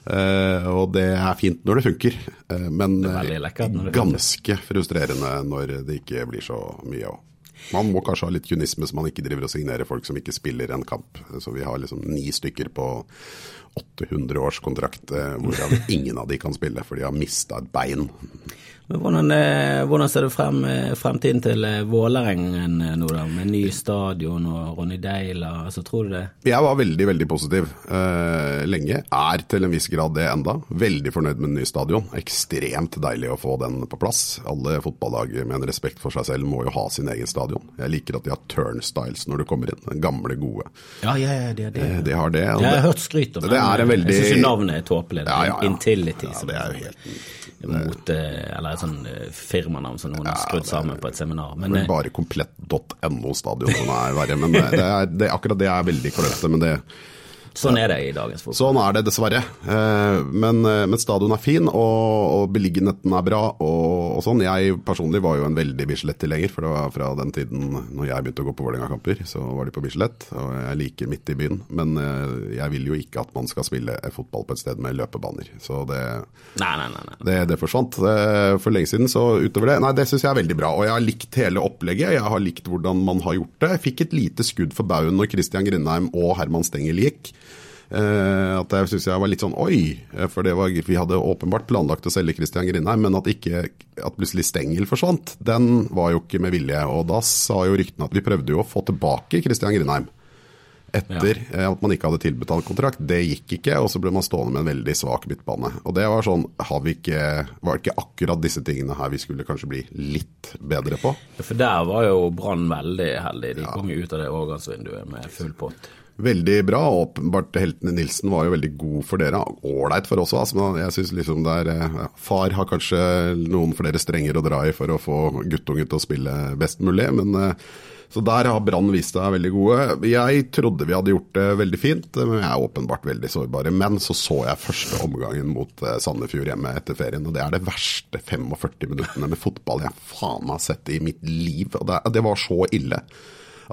Uh, og det er fint når det funker, uh, men det ganske frustrerende når det ikke blir så mye av. Man må kanskje ha litt kynisme, så man ikke driver og signerer folk som ikke spiller en kamp. Så vi har liksom ni stykker på 800 års kontrakt, eh, hvorav [LAUGHS] ingen av de kan spille, for de har mista et bein. Men hvordan, eh, hvordan, ser du frem, eh, fremtiden til eh, Vålerengen nå, da? Med ny stadion og Ronny Deila, altså tror du det? Jeg var veldig, veldig positiv eh, lenge. Er til en viss grad det enda. Veldig fornøyd med den nye stadion. Ekstremt deilig å få den på plass. Alle fotballag med en respekt for seg selv må jo ha sin egen stadion. Jeg liker at de har turnstiles når du kommer inn. Den gamle, gode. Ja, ja, ja, det, det. De har det. Jeg har hørt skryt om det. Er en veldig... Jeg syns navnet er tåpelig. Ja, ja, ja. Intility. Ja, det er jo helt mot Eller et sånn eh, firmanavn som noen har skrudd sammen på et seminar. Men, det er eh, bare komplett.no-stadion som er verre. Men det er, det, akkurat det er veldig klønete. Men det Sånn er det i dagens fotball. Sånn er det dessverre. Eh, men, eh, men stadion er fin, og, og beliggenheten er bra. Og, og, sånn. Jeg personlig var jo en veldig Bislett-tilhenger, for det var fra den tiden når jeg begynte å gå på Vålerenga-kamper, så var de på Bislett. Og jeg liker midt i byen. Men eh, jeg vil jo ikke at man skal spille fotball på et sted med løpebaner. Så det, nei, nei, nei, det, det forsvant for lenge siden. Så utover det Nei, det syns jeg er veldig bra. Og jeg har likt hele opplegget. Jeg har likt hvordan man har gjort det. Jeg fikk et lite skudd for baugen når Christian Grindheim og Herman Stengel gikk. Uh, at jeg syns jeg var litt sånn oi, eh, for det var, vi hadde åpenbart planlagt å selge Christian Grindheim, men at, ikke, at plutselig Stengel forsvant, den var jo ikke med vilje. Og da sa jo ryktene at vi prøvde jo å få tilbake Christian Grindheim. etter ja. at man ikke hadde tilbetalt kontrakt. Det gikk ikke, og så ble man stående med en veldig svak midtbane. Og det var sånn, har vi ikke, Var det ikke akkurat disse tingene her vi skulle kanskje bli litt bedre på? For der var jo Brann veldig heldig. De kom jo ut av det overgangsvinduet med full pott. Veldig bra. Åpenbart heltene Nilsen var jo veldig god for dere. Ålreit for oss òg, altså, jeg syns liksom det er ja, Far har kanskje noen flere strenger å dra i for å få guttungen til å spille best mulig, men eh, så der har Brann vist seg veldig gode. Jeg trodde vi hadde gjort det veldig fint, men jeg er åpenbart veldig sårbare. Men så så jeg første omgangen mot eh, Sandefjord hjemme etter ferien, og det er det verste 45 minuttene med fotball jeg faen meg har sett i mitt liv. Og det, det var så ille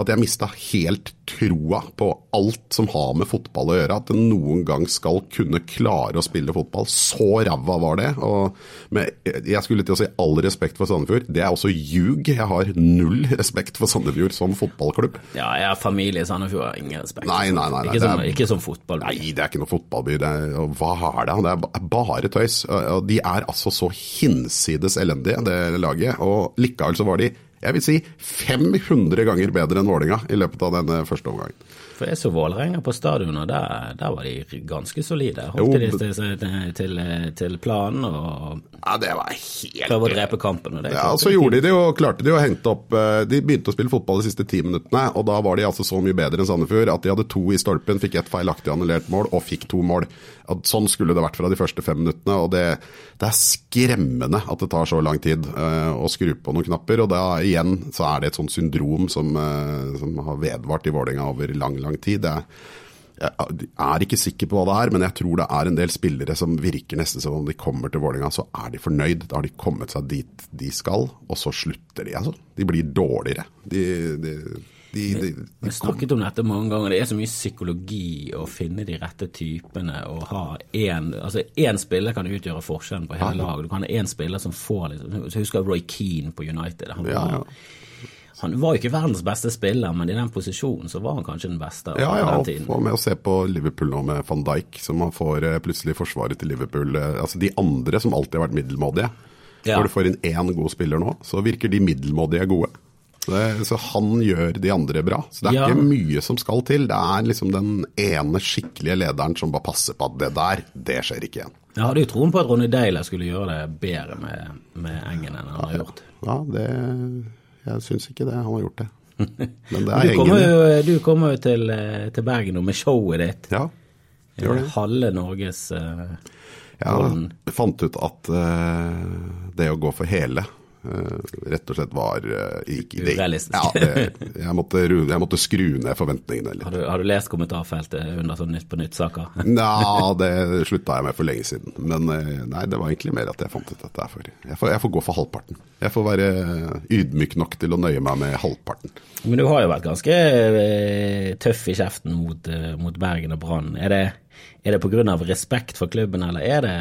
at jeg mista helt troa på alt som har med fotball å gjøre. At en noen gang skal kunne klare å spille fotball. Så ræva var det. Og med, jeg skulle til å si all respekt for Sandefjord. Det er også ljug. Jeg har null respekt for Sandefjord som fotballklubb. Ja, jeg har familie i Sandefjord, har ingen respekt. Nei, nei, nei. Ikke som, er- ikke som fotballby. Nei, det er ikke noe fotballby. Det er, hva er det? Det er bare tøys. De er altså så hinsides elendige, det laget. Og likevel så var de, jeg vil si, 500 ganger bedre enn Vålinga i løpet av denne første omgangen. For jeg så Vålerenga på stadion, og der, der var de ganske solide. Jo, Holdt de seg til, til, til planen og Ja, det var helt prøvde å drepe kampen. Og det Ja, så gjorde de det og klarte de å hente opp eh, De begynte å spille fotball de siste ti minuttene, og da var de altså så mye bedre enn Sandefjord at de hadde to i stolpen, fikk ett feilaktig annullert mål og fikk to mål. At sånn skulle det vært fra de første fem minuttene, og det, det er skremmende at det tar så lang tid uh, å skru på noen knapper. Og da igjen så er det et sånt syndrom som, uh, som har vedvart i Vålerenga over lang, lang tid. Det jeg er ikke sikker på hva det er, men jeg tror det er en del spillere som virker nesten som om de kommer til Vålerenga, så er de fornøyd. Da har de kommet seg dit de skal, og så slutter de. Altså. De blir dårligere. De, de, de, de, Vi har snakket om dette mange ganger. Det er så mye psykologi å finne de rette typene og ha én altså én spiller kan utgjøre forskjellen på hele laget. Du kan ha én spiller som får liksom Husker Roy Keane på United. Han var, Ja, ja. han var jo ikke verdens beste spiller, men i den posisjonen så var han kanskje den beste. Ja, ja, og få med å se på Liverpool nå med van Dijk, som man får eh, plutselig forsvaret til Liverpool. eh, Altså de andre som alltid har vært middelmådige. Ja. Når du får inn én god spiller nå, så virker de middelmådige gode. Det, så han gjør de andre bra. Så det er Ja. ikke mye som skal til. Det er liksom den ene skikkelige lederen som bare passer på at det der, det skjer ikke igjen. Jeg hadde jo troen på at Ronny Deila skulle gjøre det bedre med, med Engen enn han har gjort. Ja, det Jeg syns ikke det. Han har gjort det. [LAUGHS] Men det Du er kommer jo, du kommer jo til, eh, til Bergen nå med showet ditt. Ja, gjør det. Halve Norges Ja, Jeg fant ut at uh, det å gå for hele rett og slett var uh, ikke, det, Urealistisk. Ja, det, jeg, måtte, jeg måtte skru ned forventningene litt. har, du, har du lest kommentarfeltet under sånn Nytt på nytt-saker? [LAUGHS] Nja, det slutta jeg med for lenge siden. Men eh, nei, det var egentlig mer at jeg fant ut at det er for jeg får, jeg får gå for halvparten. Jeg får være ydmyk nok til å nøye meg med halvparten. Men du har jo vært ganske eh, tøff i kjeften mot, eh, mot Bergen og Brann. Er det, er det pga. respekt for klubben, eller er det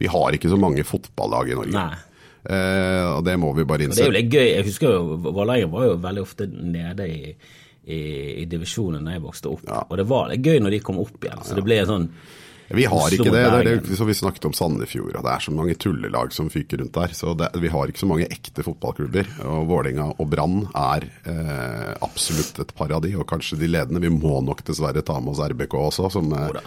Vi har ikke så mange fotballag i Norge. Nei. Eh, og det må vi bare Og Det er jo litt gøy. Jeg husker jo Vålerenga var jo veldig ofte nede i, i, i divisjonen da jeg vokste opp. Ja. Og det var litt gøy når de kom opp igjen. Så det ble en sånn Vi har ikke det. det det så vi snakket om Sandefjord, og det er så mange tullelag som fyker rundt der. Så det, vi har ikke så mange ekte fotballklubber. Og Vålerenga og Brann er eh, absolutt et paradis, og kanskje de ledende. Vi må nok dessverre ta med oss RBK også, som, eh,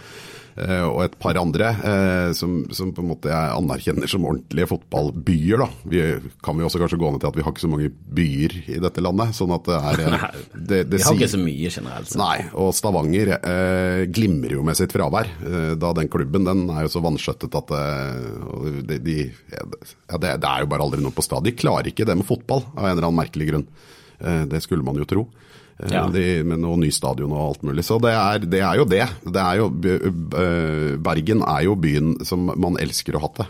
og et par andre eh, som, som på en måte jeg anerkjenner som ordentlige fotballbyer. Da. Vi kan vi også kanskje gå ned til at vi har ikke så mange byer i dette landet. sånn at det er eh, [LAUGHS] det, det Vi har sier- ikke så mye generelt. Nei, og Stavanger eh, glimrer jo med sitt fravær. Eh, da den klubben den er jo så vanskjøttet at eh, de, de, ja, det, det er jo bare aldri noe på stadion. De klarer ikke det med fotball av en eller annen merkelig grunn. Eh, det skulle man jo tro. Eh, Ja. de, med noe ny stadion og alt mulig. Så det er, det er jo det. det er jo, Bergen er jo byen som man elsker å hate.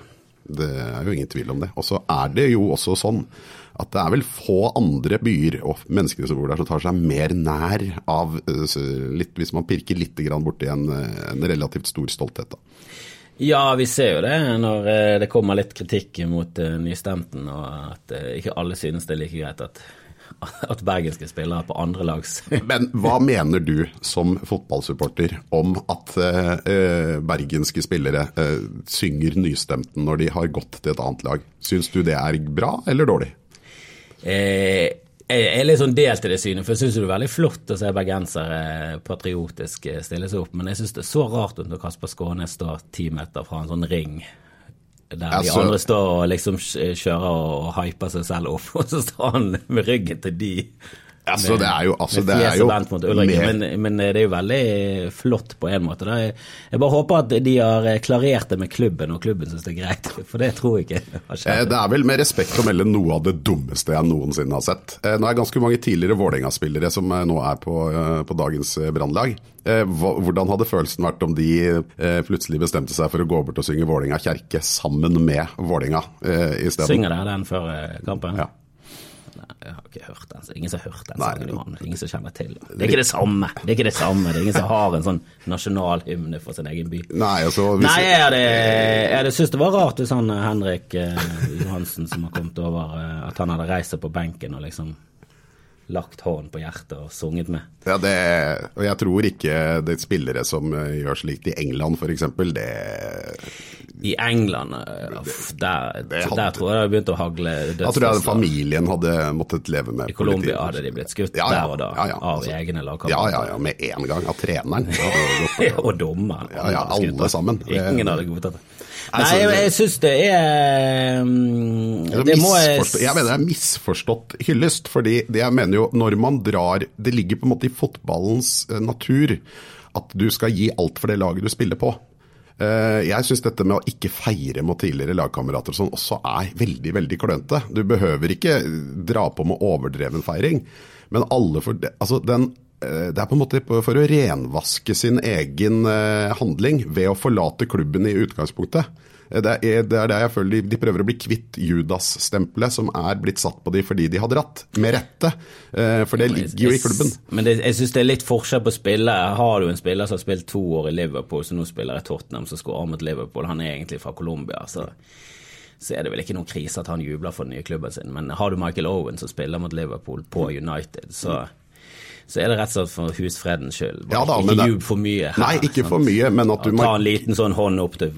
Det er jo ingen tvil om det. Og så er det jo også sånn at det er vel få andre byer og menneskene som bor der som tar seg mer nær av litt, Hvis man pirker litt borti en, en relativt stor stolthet. Da. Ja, vi ser jo det når det kommer litt kritikk mot nystemten, og at ikke alle synes det er like greit at, at bergenske spillere på andre lags Men hva mener du som fotballsupporter om at eh, eh, bergenske spillere eh, synger nystemten når de har gått til et annet lag? Syns du det er bra eller dårlig? eh, Jeg er litt sånn delt i det synet, for jeg syns det er veldig flott å se bergensere patriotisk stille seg opp, men jeg syns det er så rart når Kasper Skånes står ti meter fra en sånn ring der de Altså- andre står og liksom kjører og hyper seg selv opp, [LAUGHS] og så står han med ryggen til de. Altså, det er jo, altså, det er jo mer- men, men det er jo veldig flott på en måte. Da. Jeg, bare håper at de har klarert det med klubben, og klubben syns det er greit, [LAUGHS] for det tror jeg ikke har Eh, skjedd. Det er vel med respekt å melde noe av det dummeste jeg noensinne har sett. Eh, Nå er det ganske mange tidligere Vålerenga-spillere som eh, nå er på, eh, på dagens eh, Brannlag. Eh, Hvordan hadde følelsen vært om de eh, plutselig bestemte seg for å gå bort og synge Vålerenga kjerke sammen med Vålerenga eh, isteden? Synger dere den før eh, kampen? Ja. Jeg har ikke hørt den. Ingen som har hørt den sangen, Johan. Ingen som kjenner til den. Det er ikke det samme. Det er ikke det samme. Det er ingen som har en sånn nasjonalhymne for sin egen by. Nei, altså hvis, Nei, jeg hadde, jeg hadde syntes det var rart hvis han eh, Henrik eh, Johansen som har kommet over, eh, at han hadde reist seg på benken og liksom lagt hånden på hjertet og sunget med. ja, det, og jeg tror ikke det er spillere som eh, gjør slikt i England f.eks. Det I England, eh, der, Det hadde- der tror jeg det hadde begynt å hagle Da tror jeg familien hadde måttet leve med I Colombia hadde de blitt skutt Ja, ja, der og da ja, ja, av altså. egne Ja, lagkamerater. ja, ja, med en gang. Av treneren. [LAUGHS] Og dommeren. Ja, ja, alle sammen. [LAUGHS] Ingen hadde godtatt det. Nei, jeg, det- jeg syns det er mm, Det Det må jeg jeg mener det er misforstått hyllest. fordi det jeg mener jo, når man drar Det ligger på en måte i fotballens eh, natur at du skal gi alt for det laget du spiller på. Eh, Jeg syns dette med å ikke feire mot tidligere lagkamerater og sånn også er veldig veldig klønete. Du behøver ikke dra på med overdreven feiring, men alle for altså den eh, det er på en måte for å renvaske sin egen eh, handling ved å forlate klubben i utgangspunktet. Eh, Det er, det er der jeg føler de, de prøver å bli kvitt Judas-stempelet som er blitt satt på de fordi de har dratt. Med rette. Eh, For det ligger jo i klubben. Men det, jeg syns det er litt forskjell på spillere. Har du en spiller som har spilt to år i Liverpool, som nå spiller i Tottenham, som skårer mot Liverpool, han er egentlig fra Colombia, så så er det vel ikke noen krise at han jubler for den nye klubben sin. Men har du Michael Owen som spiller mot Liverpool på United, så, så er det rett og slett for husfredens skyld. Ja da, ikke ljug for mye her. Nei, ikke sant? for mye, men at du Ta må en liten sånn hånd opp til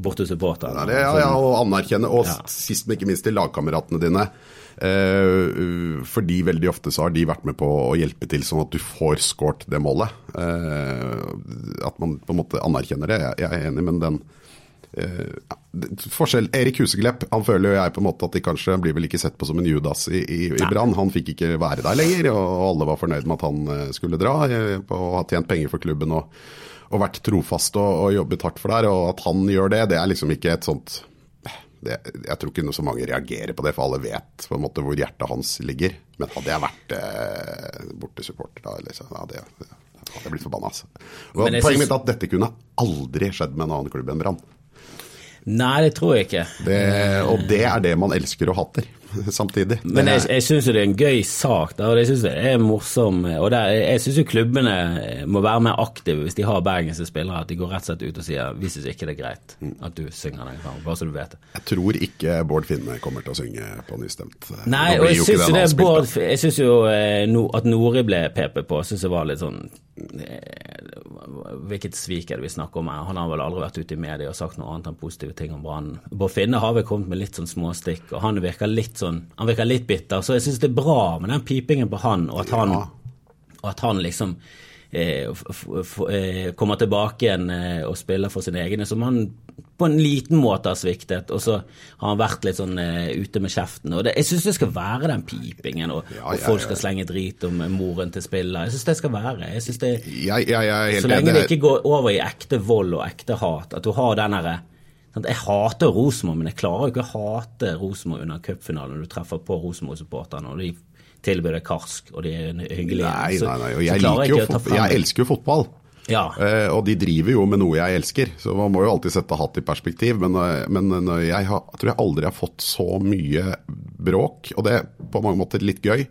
bort til supporteren. Ja, ja, ja, og anerkjenne, og Ja. sist, men ikke minst til lagkameratene dine. Eh, fordi veldig ofte så har de vært med på å hjelpe til sånn at du får skåret det målet. Eh, at man på en måte anerkjenner det, jeg, jeg er enig, men den eh, det- Forskjell, Erik Huseglepp han føler jo jeg på en måte at de kanskje blir vel ikke sett på som en Judas i, i, i Brann. Han fikk ikke være der lenger, og alle var fornøyd med at han eh, skulle dra og på ha tjent penger for klubben og, og vært trofast og, og jobbet hardt for der. Og at han gjør det, det er liksom ikke et sånt det, Jeg tror ikke noe så mange reagerer på det, for alle vet på en måte hvor hjertet hans ligger. Men hadde jeg vært eh, bortesupporter da, liksom, det, det hadde jeg blitt forbanna. Altså. Og jeg Poenget mitt er at dette kunne aldri skjedd med en annen klubb enn Brann. Nei, det tror jeg ikke. Det, og det er det man elsker og hater [LAUGHS] samtidig. Men jeg, jeg syns jo det er en gøy sak, da, og jeg syns det er morsom. Og det, jeg syns jo klubbene må være mer aktive hvis de har bergenske spillere. At de går rett og slett ut og sier vi syns ikke det er greit at du synger den sangen, bare så du vet det. jeg tror ikke Bård Finne kommer til å synge på nystemt. Nei, og jeg syns jo det Bård. Jeg synes jo eh, no, at Nori ble PP på, syns jeg var litt sånn eh, Hvilket svik er det vi snakker om her? Han har vel aldri vært ute i media og sagt noe annet enn positive ting om Brann. Bård Finne har vel kommet med litt sånn småstikk, og han virker litt sånn Han virker litt bitter, så jeg syns det er bra med den pipingen på han, og at han, Ja. og at han liksom eh, eh, kommer tilbake igjen eh, og spiller for sine egne, som han på en liten måte har sviktet, og så har han vært litt sånn eh, ute med kjeften. Og det, jeg syns det skal være den pipingen, og, Ja, og folk folk ja. skal slenge drit om moren til spiller. Jeg syns det skal være. Jeg synes det, så lenge det ikke går over i ekte vold og ekte hat, at du har den herre Jeg hater Rosenborg, men jeg klarer jo ikke å hate Rosenborg under cupfinalen når du treffer på Rosenborg-supporterne, og de tilbyr deg karsk, og de er hyggelige. Nei, nei, nei. Og jeg, fot- frem jeg elsker jo fotball. Ja. Uh, og de driver jo med noe jeg elsker, så man må jo alltid sette hatt i perspektiv. Men, eh, men jeg, har, jeg tror jeg aldri har fått så mye bråk, og det på mange måter litt gøy.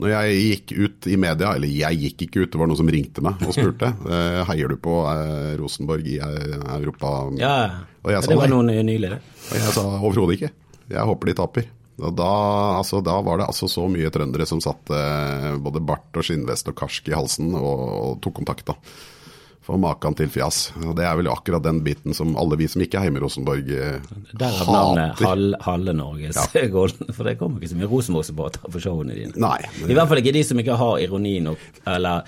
Når jeg gikk ut i media, eller jeg gikk ikke ut, det var noen som ringte meg og spurte [LAUGHS] eh, heier du på eh, Rosenborg i eh, Europa. Ja, Og jeg sa det var noen nylig, det. Og jeg sa overhodet ikke. Jeg håper de taper. Og da, altså, da var det altså så mye trøndere som satte både bart og skinnvest og karsk i halsen og, og tok kontakt. da. For maken til fjas. Og Det er vel akkurat den biten som alle vi som ikke er hjemme i Rosenborg, Der Derav navnet hater. Hal Halve Norges [LAUGHS] Golden, for det kommer ikke så mye Rosenborg-supportere på showene dine. Nei. I hvert fall ikke de som ikke har ironi nok, eller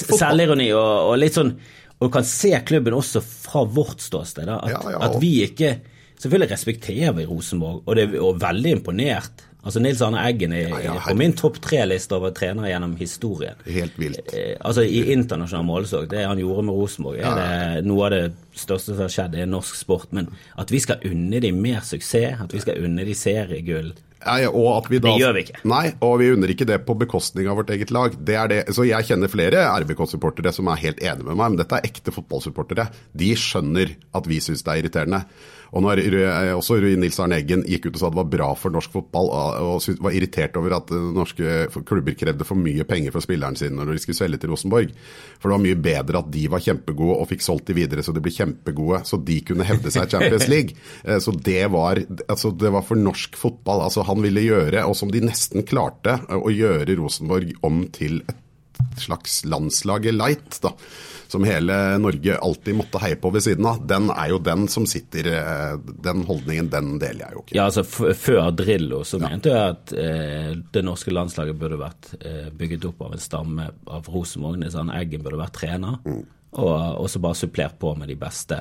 selvironi og, og litt sånn Og kan se klubben også fra vårt ståsted. Da, at, Ja, ja, at vi ikke Selvfølgelig respekterer vi Rosenborg, og, det, og veldig imponert. Altså Nils Arne Eggen er, Ja, ja, på min topp tre-liste over trenere gjennom historien. Helt vilt. Eh, altså I internasjonal målestokk, det han gjorde med Rosenborg, er det noe av det største som har skjedd i norsk sport. Men at vi skal unne de mer suksess, at vi skal unne de seriegull at vi da, Det gjør vi ikke. Nei, og vi unner ikke det på bekostning av vårt eget lag. Det det. Så Jeg kjenner flere RBK-supportere som er helt enige med meg, men dette er ekte fotballsupportere. De skjønner at vi syns det er irriterende. Og når eh, også Rui Nils Arne Eggen gikk ut og sa det var bra for norsk fotball, og og var irritert over at eh, norske klubber krevde for mye penger for spillerne sine når de skulle selge til Rosenborg. For det var mye bedre at de var kjempegode og fikk solgt de videre så de ble kjempegode, så de kunne hevde seg i Champions [LAUGHS] League. Eh, Så det var, altså det var for norsk fotball. altså Han ville gjøre, og som de nesten klarte, å gjøre Rosenborg om til et slags landslaget light, da. Som hele Norge alltid måtte heie på ved siden av. Den er jo den som sitter eh, Den holdningen, den deler jeg jo ikke. Ja, altså Før Drillo så mente jeg at eh, det norske landslaget burde vært eh, bygget opp av en stamme av Rosenborg. Sånn, Eggen burde vært trener. Mm. Og, og så bare supplert på med de beste.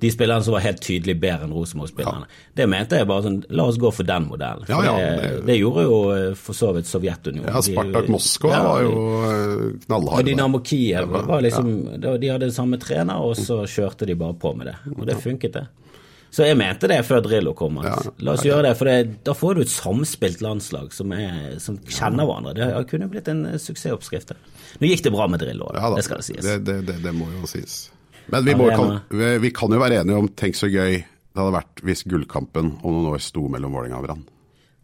De spillerne som var helt tydelig bedre enn Rosenborg-spillerne. Det mente jeg bare sånn La oss gå for den modellen. For Ja, ja, det, det- gjorde jo eh, for så vidt Sovjetunionen. Ja, Spartak Moskva Ja, var jo Og eh. Dynamo Kiev var liksom De hadde samme trener, og så kjørte de bare på med det. Og det funket, det. Så jeg mente det før Drillo kom. Ja, la oss gjøre det, for det, da får du et samspilt landslag som, er, som kjenner hverandre. Det kunne blitt en eh, suksessoppskrift. Nå gikk det bra med Drillo, da. Ja det skal det sies. Det, det, det, må jo sies. Men vi, Ja, må, kan, vi, vi kan jo være enige om Tenk så gøy det hadde vært hvis gullkampen om noen år sto mellom Vålerenga og Brann.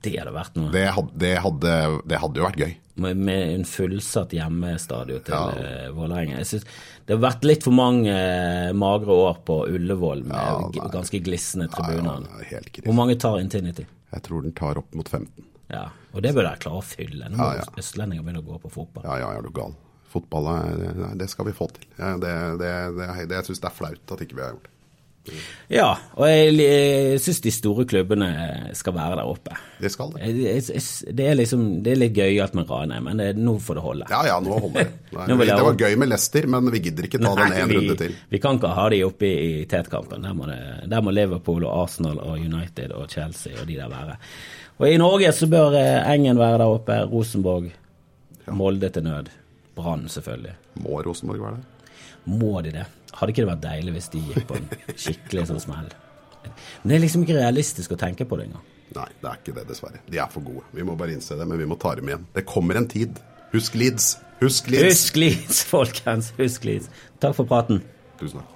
Det hadde vært noe. Det, hadde, det, hadde, det hadde jo vært gøy. Med, med en fullsatt hjemmestadion til Ja. eh, Vålerenga. Jeg synes Det har vært litt for mange eh, magre år på Ullevål med Ja, ganske glisne tribuner. Ja. Hvor mange tar Intinity? Jeg tror den tar opp mot 15. Ja, og det bør dere klare å fylle. Nå må Ja, ja. østlendinger begynne å gå på fotball. Ja, ja, er du gal. Fotball det, det skal vi få til. Det, det, det, det, jeg syns det er flaut at ikke vi har gjort det. Ja, og jeg, jeg syns de store klubbene skal være der oppe. Det skal det. Jeg, jeg, det er liksom Det er litt gøyalt med Ranheim, men det, nå får det holde. Ja ja, nå holder det. Nei, [LAUGHS] Nå det var gøy med Leicester, men vi gidder ikke ta den én runde til. vi kan ikke ha de oppe i, i tetkampen. Der må, det, der må Liverpool og Arsenal og United og Chelsea og de der være. Og i Norge så bør eh, Engen være der oppe, Rosenborg, Molde til nød. Brann, selvfølgelig. Må Rosenborg være der? Må de det? Hadde ikke det vært deilig hvis de gikk på en skikkelig sånn smell? Men det er liksom ikke realistisk å tenke på det engang. Nei, det er ikke det, dessverre. De er for gode. Vi må bare innse det, men vi må ta dem igjen. Det kommer en tid. Husk Leeds. Husk Leeds. Husk Leeds, [LAUGHS] folkens. Husk Leeds. Takk for praten. Tusen takk.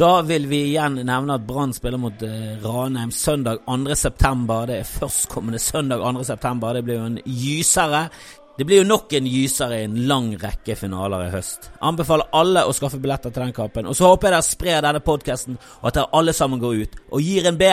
Da vil vi igjen nevne at Brann spiller mot eh, Ranheim søndag 2.9. Det er førstkommende søndag 2.9. Det blir jo en gysere. Det blir jo nok en gysere i en lang rekke finaler i høst. Anbefaler alle å skaffe billetter til den kampen. Og så håper jeg dere sprer denne podkasten, og at dere alle sammen går ut og gir en B.